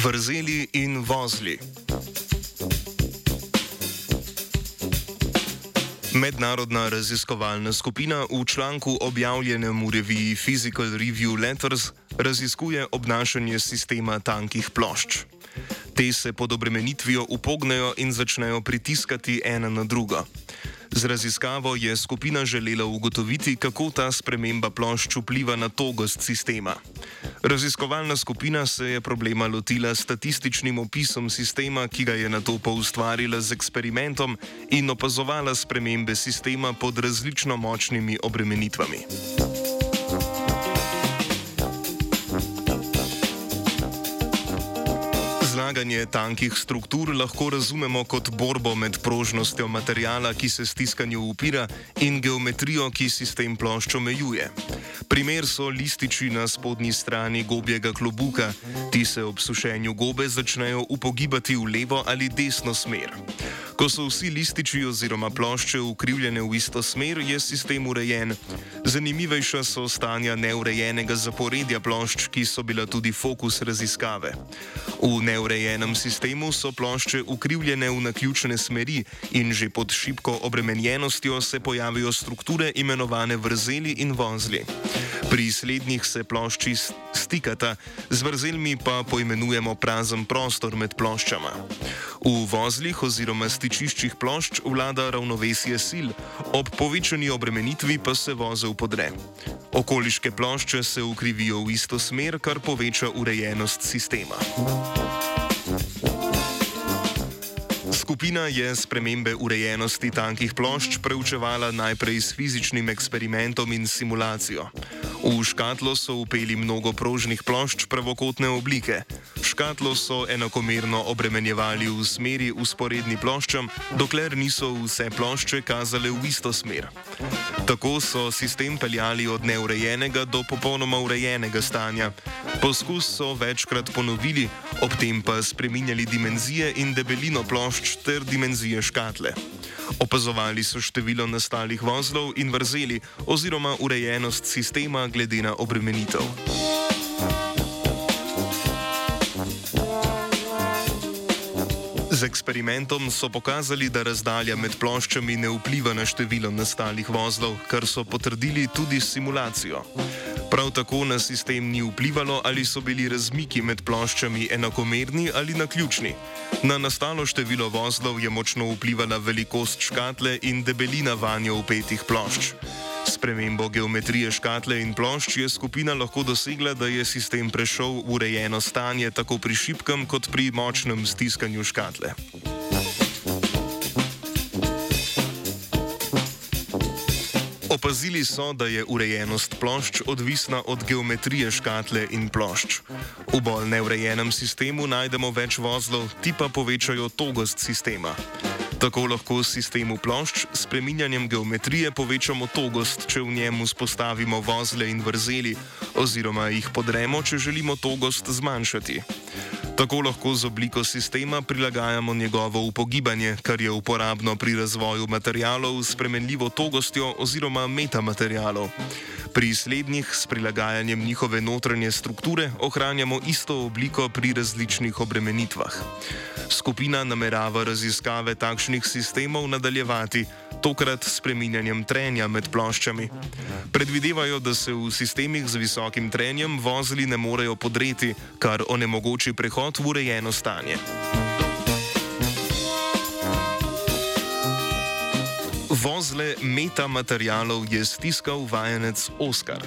vrzeli in vozli. Mednarodna raziskovalna skupina v članku objavljenem v reviji Physical Review Letters raziskuje obnašanje sistema tankih plošč. Te se pod obremenitvijo upognejo in začnejo pritiskati ena na drugo. Z raziskavo je skupina želela ugotoviti, kako ta sprememba plošč vpliva na togost sistema. Raziskovalna skupina se je problema lotila statističnim opisom sistema, ki ga je na to poustvarila z eksperimentom in opazovala spremembe sistema pod različno močnimi obremenitvami. Zlaganje tankih struktur lahko razumemo kot borbo med prožnostjo materijala, ki se stiskanju upira, in geometrijo, ki sistem plošč omejuje. Primer so lističi na spodnji strani gobjega klobuka. Ti se ob sušenju gobe začnejo upogibati v levo ali desno smer. Ko so vsi lističi oziroma plošče ukrivljene v isto smer, je sistem urejen. Zanimivejša so stanja neurejenega zaporedja plošč, ki so bila tudi fokus raziskave. V neurejenem sistemu so plošče ukrivljene v naključne smeri in že pod šibko obremenjenostjo se pojavijo strukture imenovane vrzeli in vozli. Pri slednjih se plošči stikata, z vrzelmi pa poimenujemo prazen prostor med ploščama. V vozlih oziroma stičih stičiščih plošč vlada ravnovesje sil, ob povečani obremenitvi pa se vozel podre. Okoliške plošče se ukrivijo v isto smer, kar poveča urejenost sistema. Skupina je spremembe urejenosti tankih plošč preučevala najprej s fizičnim eksperimentom in simulacijo. V škatlo so upeli mnogo prožnih plošč pravokotne oblike. Škatlo so enakomerno obremenjevali v smeri usporedni ploščam, dokler niso vse plošče kazale v isto smer. Tako so sistem peljali od neurejenega do popolnoma urejenega stanja. Poskus so večkrat ponovili, ob tem pa spreminjali dimenzije in debelino plošč ter dimenzije škatle. Opazovali so število nastalih vozlov in vrzeli oziroma urejenost sistema glede na obremenitev. Z eksperimentom so pokazali, da razdalja med ploščami ne vpliva na število nastalih vozlov, kar so potrdili tudi s simulacijo. Prav tako na sistem ni vplivalo, ali so bili razmiki med ploščami enakomerni ali naključni. Na nastalo število vozlov je močno vplivala velikost škatle in debelina vanjo upetih plošč. Spremembo geometrije škatle in plošč je skupina lahko dosegla, da je sistem prešel v urejeno stanje tako pri šipkem kot pri močnem stiskanju škatle. Opazili so, da je urejenost plošč odvisna od geometrije škatle in plošč. V bolj neurejenem sistemu najdemo več vozlov, ti pa povečajo togost sistema. Tako lahko s sistemu plošč s preminjanjem geometrije povečamo togost, če v njem vzpostavimo vozle in vrzeli, oziroma jih podremo, če želimo togost zmanjšati. Tako lahko z obliko sistema prilagajamo njegovo upogibanje, kar je uporabno pri razvoju materijalov s spremenljivo togostjo oziroma metamaterijalov. Pri slednjih s prilagajanjem njihove notranje strukture ohranjamo isto obliko pri različnih obremenitvah. Skupina namerava raziskave takšnih sistemov nadaljevati, tokrat s preminjanjem trenja med ploščami. Predvidevajo, da se v sistemih z visokim trenjem vozili ne morejo podreti, kar onemogoči prehod v urejeno stanje. Vozle metamaterialov je stiskal vajenec Oskar.